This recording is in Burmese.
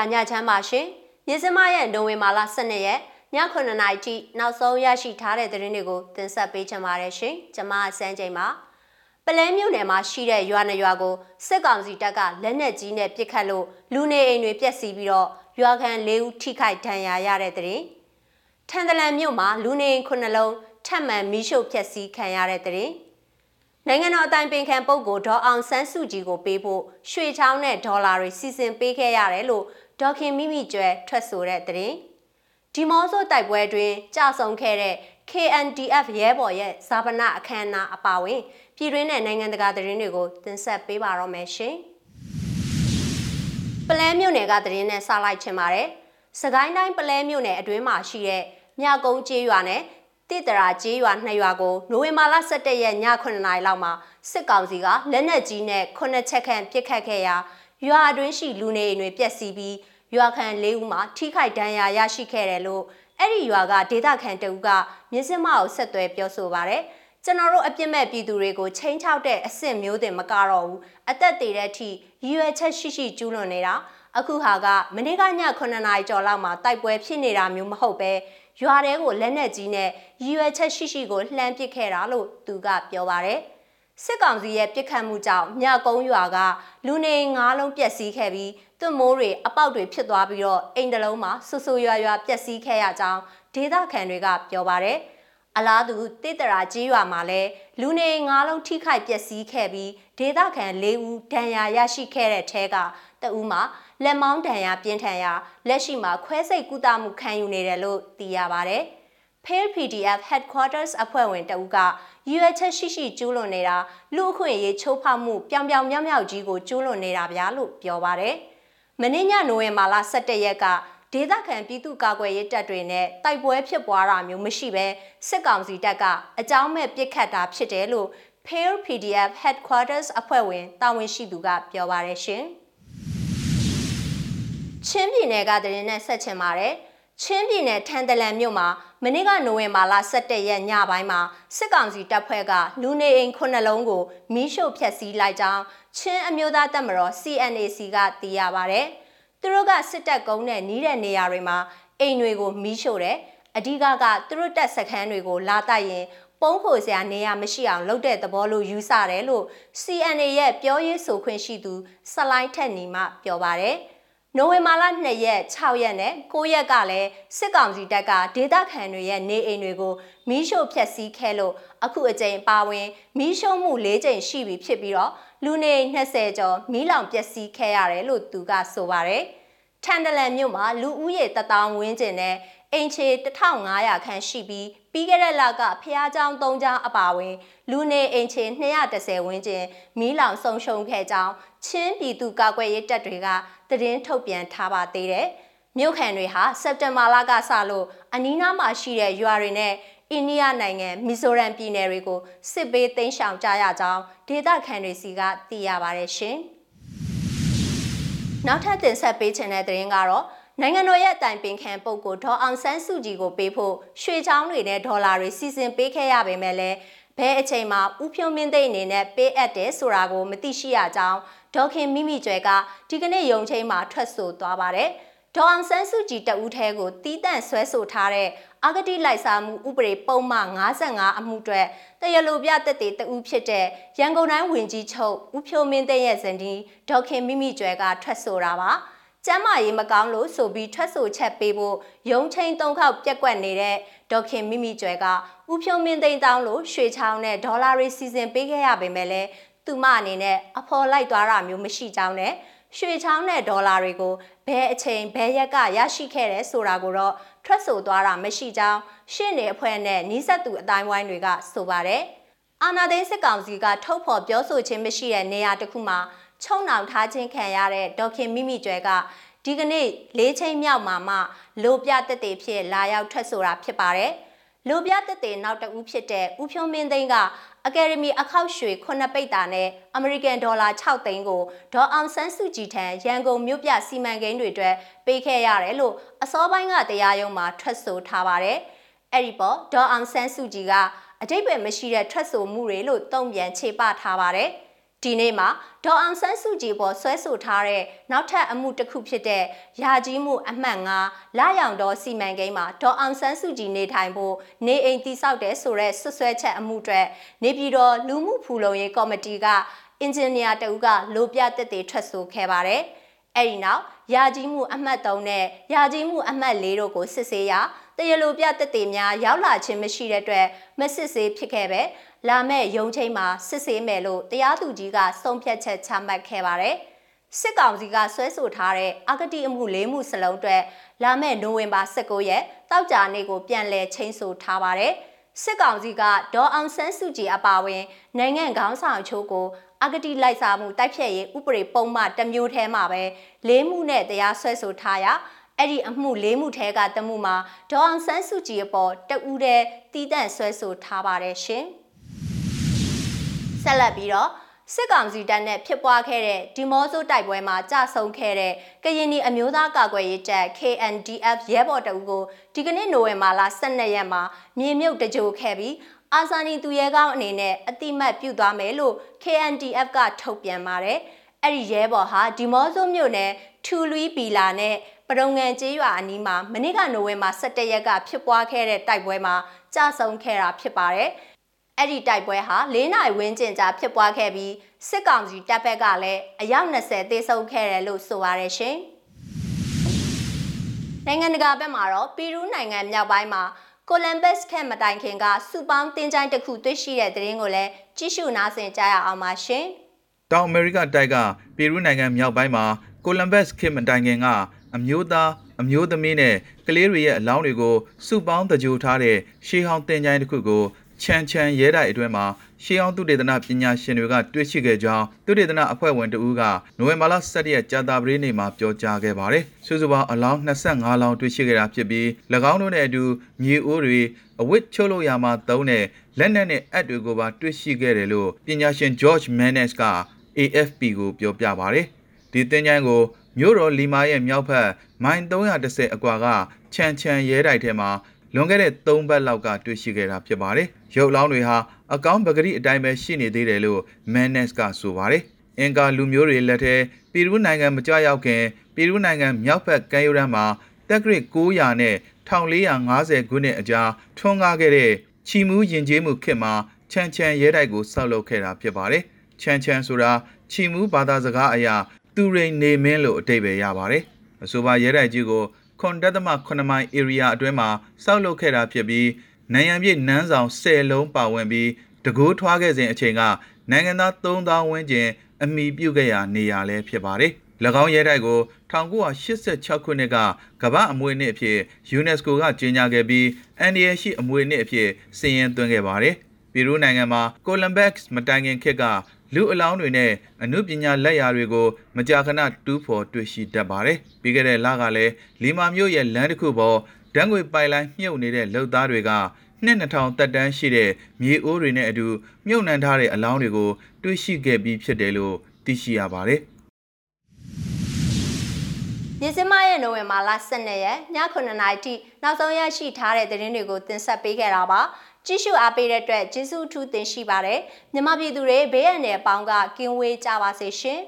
တာညချမ်းပါရှင်။မြစမရဲ့နိုဝင်ဘာလ12ရက်ည9နာရီထိနောက်ဆုံးရရှိထားတဲ့သတင်းတွေကိုတင်ဆက်ပေးချင်ပါတယ်ရှင်။ကျွန်မစန်းချိန်ပါ။ပလဲမြို့နယ်မှာရှိတဲ့ရွာနရွာကိုစစ်ကောင်စီတပ်ကလက်နက်ကြီးနဲ့ပစ်ခတ်လို့လူနေအိမ်တွေပျက်စီးပြီးတော့ရွာခံ၄ဦးထိခိုက်ဒဏ်ရာရတဲ့သတင်း။ထန်တလန်မြို့မှာလူနေအိမ်9လုံးထပ်မံမီးရှို့ဖျက်ဆီးခံရတဲ့သတင်း။နိုင်ငံတော်အတိုင်ပင်ခံပုဂ္ဂိုလ်ဒေါ်အောင်ဆန်းစုကြည်ကိုပေးဖို့ရွှေချောင်းနဲ့ဒေါ်လာတွေစီစဉ်ပေးခဲ့ရတယ်လို့ ဒေါခင်မိမိကျွဲထွက်ဆိုတဲ့သတင်းဒီမောဆိုတိုက်ပွဲတွင်ကြာဆုံးခဲ့တဲ့ KNDF ရဲဘော်ရဲ့ဇာပနာအခမ်းအနားအပါအဝင်ပြည်တွင်းနဲ့နိုင်ငံတကာသတင်းတွေကိုတင်ဆက်ပေးပါတော့မယ်ရှင်ပလဲမြို့နယ်ကသတင်းနဲ့စလိုက်ချင်ပါတယ်စကိုင်းတိုင်းပလဲမြို့နယ်အတွင်းမှာရှိတဲ့မြကုန်းကျေးရွာနဲ့တိတရာကျေးရွာနှစ်ရွာကိုနိုဝင်ဘာလ17ရက်ည9နာရီလောက်မှာစစ်ကောင်စီကလက်နက်ကြီးနဲ့9ချက်ခန့်ပစ်ခတ်ခဲ့ရာ ရွာအတွင်းရှိလူနေအိမ်တွေပျက်စီးပြီးရွာခံ၄ဦးမှာထိခိုက်ဒဏ်ရာရရှိခဲ့တယ်လို့အဲ့ဒီရွာကဒေသခံတဦးကမြစ်စမကိုဆက်သွဲပြောဆိုပါရယ်ကျွန်တော်တို့အပြစ်မဲ့ပြည်သူတွေကိုချိန်ချောက်တဲ့အဆင့်မျိုးတင်မကတော့ဘူးအသက်တည်တဲ့အထိရည်ရွယ်ချက်ရှိရှိကျူးလွန်နေတာအခုဟာကမနေ့ကည9နာရီကျော်လောက်မှာတိုက်ပွဲဖြစ်နေတာမျိုးမဟုတ်ပဲရွာတဲကိုလက်နက်ကြီးနဲ့ရည်ရွယ်ချက်ရှိရှိကိုလှမ်းပစ်ခဲ့တာလို့သူကပြောပါရယ် စစ်ကောင်စီရဲ့ပြစ်ခတ်မှုကြောင့်မြကုန်းရွာကလူနေငါးလုံးပျက်စီးခဲ့ပြီးသွမိုးတွေအပေါက်တွေဖြစ်သွားပြီးတော့အိမ်တလုံးမှာဆူဆူရွာရွာပျက်စီးခဲ့ရကြောင်းဒေသခံတွေကပြောပါတယ်။အလားတူတိတရာကြီးရွာမှာလည်းလူနေငါးလုံးထိခိုက်ပျက်စီးခဲ့ပြီးဒေသခံ၄ဦးဒဏ်ရာရရှိခဲ့တဲ့ထဲကတဦးမှာလက်မောင်းဒဏ်ရာပြင်းထန်ရာလက်ရှိမှာခွဲစိတ်ကုသမှုခံယူနေတယ်လို့သိရပါတယ်။ Pale PDF Headquarters အဖွဲ့ဝင်တဦးကရွေချက်ရှိရှိကျူးလွန်နေတာလူအခွင့်အရေးချိုးဖောက်မှုပြောင်ပြောင်မြောက်မြောက်ကြီးကိုကျူးလွန်နေတာဗျာလို့ပြောပါတယ်။မင်းညနိုဝင်ဘာလ17ရက်ကဒေသခံပြည်သူ့ကာကွယ်ရေးတပ်တွေနဲ့တိုက်ပွဲဖြစ်ပွားတာမျိုးမရှိဘဲစစ်ကောင်စီတပ်ကအကြောင်းမဲ့ပစ်ခတ်တာဖြစ်တယ်လို့ Pale PDF Headquarters အဖွဲ့ဝင်တာဝန်ရှိသူကပြောပါတယ်ရှင်။ချင်းပြည်နယ်ကတရင်နဲ့ဆက်ချင်ပါတယ်။ ချင်းပြည်နယ်ထန်တလန်မြို့မှာမနေ့ကနိုဝင်ဘာလ17ရက်ညပိုင်းမှာစစ်ကောင်စီတပ်ဖွဲ့ကလူနေအိမ်ခုနှစ်လုံးကိုမီးရှို့ဖျက်ဆီးလိုက်ကြောင်းချင်းအမျိုးသားတပ်မတော် CNAC ကသိရပါဗျ။သူတို့ကစစ်တပ်ကုန်းနဲ့နီးတဲ့နေရာတွေမှာအိမ်တွေကိုမီးရှို့တယ်။အဓိကကသူတို့တပ်စခန်းတွေကိုလာတိုက်ရင်ပုံးခိုစရာနေရာမရှိအောင်လုပ်တဲ့သဘောလို့ယူဆတယ်လို့ CNA ရဲ့ပြောရေးဆိုခွင့်ရှိသူဆလိုင်းထက်နီမှပြောပါတယ်။ နိုဝင်ဘာလ2ရက်6ရက်နဲ့9ရက်ကလည်းစစ်ကောင်စီတပ်ကဒေသခံတွေရဲ့နေအိမ်တွေကိုမီးရှို့ဖျက်ဆီးခဲ့လို့အခုအကြိမ်ပါဝင်မီးရှို့မှု၄ကြိမ်ရှိပြီဖြစ်ပြီးတော့လူနေ20ကျော်မီးလောင်ပျက်စီးခဲ့ရတယ်လို့သူကဆိုပါတယ်။ ထန်တလန်မြို့မှာလူဦးရေတထောင်ဝန်းကျင်နဲ့အိမ်ခြေ1500ခန့်ရှိပြီးပြီးခဲ့တဲ့လကဖျားချောင်း3ချောင်းအပါအဝင် လူနေအိမ်ခြေ230ဝန်းကျင်မီးလောင်ဆုံးရှုံးခဲ့ကြောင်းချင်းပြည်သူကာကွယ်ရေးတပ်တွေကသတင်းထုတ်ပြန်ထားပါသေးတယ်။မြို့ခံတွေဟာစက်တင်ဘာလကစလို့အနီးနားမှာရှိတဲ့ရွာတွေနဲ့အိန္ဒိယနိုင်ငံမီဇိုရမ်ပြည်နယ်တွေကိုစစ်ဘေးသိမ်းရှောင်ကြရကြောင်းဒေသခံတွေစီကသိရပါတယ်ရှင်။ နောက်ထပ်တင်ဆက်ပေးချင်တဲ့သတင်းကတော့နိုင်ငံတော်ရဲ့အတိုင်ပင်ခံပုဂ္ဂိုလ်ဒေါ်အောင်ဆန်းစုကြည်ကိုပေးဖို့ရွှေချောင်းတွေနဲ့ဒေါ်လာတွေစီစဉ်ပေးခဲ့ရပေမဲ့လည်းဘဲအချိန်မှာဥဖြိုးမင်းသိအနေနဲ့ပေးအပ်တယ်ဆိုတာကိုမသိရှိရကြောင်းဒေါခင်မိမိကျွဲကဒီကနေ့ရုံချိန်မှာထွက်ဆိုသွားပါတယ်။ ဒေါအောင်ဆန်းစုကြည်တဦးထဲကိုတီးတန့်ဆွဲဆိုထားတဲ့အာဂတိလိုက်စားမှုဥပဒေပုံမှန်55အမှုအတွက်တရလိုပြတက်တဲ့တဦးဖြစ်တဲ့ရန်ကုန်တိုင်းဝင်ကြီးချုပ်ဦးဖြိုးမင်းသိရဲ့ဇန်ဒီဒေါခင်မိမိကျွဲကထွက်ဆိုတာပါ။ကျမ်းမာရေးမကောင်းလို့ဆိုပြီးထွက်ဆိုချက်ပေးဖို့ရုံချင်းသုံးခေါက်ပြက်ကွက်နေတဲ့ဒေါခင်မိမိကျွဲကဥဖြုံမင်းသိန်းတောင်းလို့ရွှေချောင်းနဲ့ဒေါ်လာတွေစီစဉ်ပေးခဲ့ရပေမဲ့လည်းသူမအနေနဲ့အဖော်လိုက်သွားတာမျိုးမရှိကြောင်းနဲ့ ရွှေချောင်းနဲ့ဒေါ်လာတွေကိုဘယ်အချိန်ဘယ်ရက်ကရရှိခဲ့တယ်ဆိုတာကိုတော့ထွက်ဆိုသွားတာမရှိကြောင်းရှင့်နေအဖွဲ့နဲ့နီးစပ်သူအတိုင်းဝိုင်းတွေကဆိုပါတယ်။အာနာသိန်းစစ်ကောင်စီကထုတ်ဖော်ပြောဆိုခြင်းမရှိတဲ့နေရာတစ်ခုမှာချုံနှောင်ထားခြင်းခံရတဲ့ဒေါခင်မိမိကျွဲကဒီကနေ့လေးချိန်မြောက်မှာမှလိုပြတက်တေဖြစ်လာရောက်ထွက်ဆိုတာဖြစ်ပါတယ်။လိုပြတက်တေနောက်တဦးဖြစ်တဲ့ဦးဖြုံးမင်းသိန်းက အကယ်ဒမီအခောက်ရွှေခုနှစ်ပိတ်တာနဲ့အမေရိကန်ဒေါ်လာ6သိန်းကိုဒေါ်အောင်ဆန်းစုကြည်ထံရန်ကုန်မြို့ပြစီမံကိန်းတွေအတွက်ပေးခဲ့ရတယ်လို့အစောပိုင်းကတရားရုံးမှာထွက်ဆိုထားပါတယ်။အဲ့ဒီပေါ်ဒေါ်အောင်ဆန်းစုကြည်ကအတိတ်ပဲမရှိတဲ့ထွက်ဆိုမှုတွေလို့တုံ့ပြန်ခြေပထားပါတယ်။ ဒီနေ့မှာဒေါ်အောင်ဆန်းစုကြည်ပေါ်ဆွဲဆိုထားတဲ့နောက်ထပ်အမှုတစ်ခုဖြစ်တဲ့ရာကြီးမှုအမှတ်9လာရောင်တော်စီမံကိန်းမှာဒေါ်အောင်ဆန်းစုကြည်နေထိုင်ဖို့နေအိမ်တိဆောက်တဲ့ဆိုတဲ့ဆွဆွဲချက်အမှုတွေနေပြည်တော်လူမှုဖူလုံရေးကော်မတီကအင်ဂျင်နီယာတဦးကလိုပြတက်တေထွက်ဆိုခဲ့ပါတယ်။အဲဒီနောက်ရာကြီးမှုအမှတ်3နဲ့ရာကြီးမှုအမှတ်4တို့ကိုစစ်ဆေးရာ တရလိုပြတက်တေများရောက်လာခြင်းမရှိတဲ့အတွက်မစစ်ဆေးဖြစ်ခဲ့ပဲလာမဲ့ရုံချိန်မှာစစ်ဆေးမယ်လို့တရားသူကြီးကဆုံးဖြတ်ချက်ချမှတ်ခဲ့ပါတယ်။စစ်ကောင်စီကဆွဲဆိုထားတဲ့အဂတိအမှု၄မှုစလုံးအတွက်လာမဲ့နိုဝင်ဘာ19ရက်တောက်ကြနေ့ကိုပြန်လည်ချိန်ဆထားပါတယ်။စစ်ကောင်စီကဒေါ်အောင်ဆန်းစုကြည်အပါအဝင်နိုင်ငံခေါင်းဆောင်ချို့ကိုအဂတိလိုက်စားမှုတိုက်ဖြတ်ရေးဥပဒေပုံမှန်တစ်မျိုးထဲမှာပဲ၄မှုနဲ့တရားစွဲဆိုထားရာ အဲ့ဒီအမှု၄မှုထဲကတမှုမှာဒေါအောင်ဆန်းစုကြည်အပေါ်တဦးတည်းတီးတန့်ဆွဲဆိုထားပါတယ်ရှင်။ဆက်လက်ပြီးတော့စစ်ကောင်စီတပ်နဲ့ဖြစ်ပွားခဲ့တဲ့ဒီမော့ဆိုတိုက်ပွဲမှာကြဆုံခဲ့တဲ့ကရင်နီအမျိုးသားကာကွယ်ရေးတပ် KNDF ရဲဘော်တအုပ်ကိုဒီကနေ့နိုဝင်ဘာလ12ရက်မှာမြေမြုပ်တကြိုခဲ့ပြီးအာဇာနည်သူရဲကောင်းအနေနဲ့အတိမတ်ပြုသွားမယ်လို့ KNDF ကထုတ်ပြန်ပါတယ်။အဲ့ဒီရဲဘော်ဟာဒီမော့ဆိုမြို့နယ်ထူလွီပီလာနဲ့ ပဒုံငံကျေးရွာအနီးမှာမနေ့ကနိုဝင်ဘာ17ရက်ကဖြစ်ပွားခဲ့တဲ့တိုက်ပွဲမှာကြဆုံခဲ့တာဖြစ်ပါတယ်။အဲ့ဒီတိုက်ပွဲဟာ၄နိုင်ဝန်းကျင်ကြာဖြစ်ပွားခဲ့ပြီးစစ်ကောင်စီတပ်ဘက်ကလည်းအယောက်20သေဆုံးခဲ့တယ်လို့ဆိုပါရရှင်။နိုင်ငံတကာဘက်မှာတော့ပီရူးနိုင်ငံမြောက်ပိုင်းမှာကိုလံဘတ်ခက်မတိုင်ခင်ကစူပေါင်းတင်းချိုင်းတစ်ခုတွေ့ရှိတဲ့သတင်းကိုလည်းကြည့်ရှုနားဆင်ကြရအောင်ပါရှင်။တောင်အမေရိကတိုက်ကပီရူးနိုင်ငံမြောက်ပိုင်းမှာကိုလံဘတ်ခက်မတိုင်ခင်က အမျိုးသားအမျိုးသမီးနဲ့ကလေးတွေရဲ့အလောင်းတွေကိုစုပေါင်းတကြိုထားတဲ့ရှေးဟောင်းတင်ချိုင်းတစ်ခုကိုချန်ချန်ရဲတိုက်အတွင်းမှာရှေးအောင်သုတေသနပညာရှင်တွေကတွေ့ရှိခဲ့ကြောင်းသုတေသနအဖွဲ့ဝင်တဦးကနိုဝင်ဘာလ17ရက်ကြာသပတေးနေ့မှာပြောကြားခဲ့ပါတယ်။စုစုပေါင်းအလောင်း25လောင်းတွေ့ရှိခဲ့တာဖြစ်ပြီး၎င်းတို့နဲ့အတူမြေအိုးတွေအဝတ်ချုပ်လို့ရမှာသုံးတဲ့လက်နက်နဲ့အပ်တွေကိုပါတွေ့ရှိခဲ့တယ်လို့ပညာရှင် George Manes က AFP ကိုပြောပြပါတယ်။ဒီသင်္ချိုင်းကို မြို့တော်လီမာရဲ့မြောက်ဘက်မိုင်310အကွာကချန်ချန်ရဲတိုက်ထဲမှာလွန်ခဲ့တဲ့3ပတ်လောက်ကတွေ့ရှိခဲ့တာဖြစ်ပါတယ်။ရုပ်လောင်းတွေဟာအကောင်းပဂရိအတိုင်းပဲရှိနေသေးတယ်လို့ Manes ကဆိုပါတယ်။အင်ကာလူမျိုးတွေလက်ထဲပီရူးနိုင်ငံမကြရောက်ခင်ပီရူးနိုင်ငံမြောက်ဘက်ကမ်းရိုးတန်းမှာတက်ကရစ်900နဲ့1450ခုနှစ်အကြားထွန်းကားခဲ့တဲ့ချီမူးယဉ်ကျေးမှုခေတ်မှာချန်ချန်ရဲတိုက်ကိုဆောက်လုပ်ခဲ့တာဖြစ်ပါတယ်။ချန်ချန်ဆိုတာချီမူးဘာသာစကားအရာ သူရိန်နေမင်းလို့အတိတ်ပဲရပါတယ်။အဆိုပါရဲတိုက်ကြီးကိုခွန်တက်သမ9မိုင် area အတွင်းမှာစောက်လုပ်ခဲ့တာဖြစ်ပြီးနိုင်ရန်ပြည့်နန်းဆောင်10လုံးပါဝင်ပြီးတကိုးထွားခဲ့စဉ်အချိန်ကနိုင်ငံသား3000ဝန်းကျင်အမိပြုတ်ခဲ့ရာနေရာလည်းဖြစ်ပါတယ်။၎င်းရဲတိုက်ကို1986ခုနှစ်ကကမ္ဘာအမွေအနှစ်အဖြစ် UNESCO ကကြေညာခဲ့ပြီးအန်ဒီယရှိအမွေအနှစ်အဖြစ်စီရင်သွင်းခဲ့ပါတယ်။ပီရူးနိုင်ငံမှာကိုလံဘက်မတိုင်ခင်ခေတ်က လူအလောင်းတွေနဲ့အမှုပညာလက်ရာတွေကိုမကြာခဏတူးဖော်တွေ့ရှိတတ်ပါတယ်။ပြီးခဲ့တဲ့လကလည်းလီမာမြို့ရဲ့လမ်းတစ်ခုပေါ်ဓာတ်ငွေပိုက်လိုင်းမြုပ်နေတဲ့လုံသားတွေကနှစ်2000တက်တန်းရှိတဲ့မြေအိုးတွေနဲ့အတူမြုပ်နှံထားတဲ့အလောင်းတွေကိုတွေ့ရှိခဲ့ပြီးဖြစ်တယ်လို့သိရှိရပါတယ်။ညစမရဲ့နိုဝင်ဘာလ12ရက်ည9:00နာရီထိနောက်ဆုံးရရှိထားတဲ့သတင်းတွေကိုတင်ဆက်ပေးခဲ့တာပါ ကြည့်ရှုအားပေးတဲ့အတွက်ကျေးဇူးအထူးတင်ရှိပါတယ်မြမပြည်သူတွေဘေးရန်နယ်ပေါင်းကကင်းဝေးကြပါစေရှင်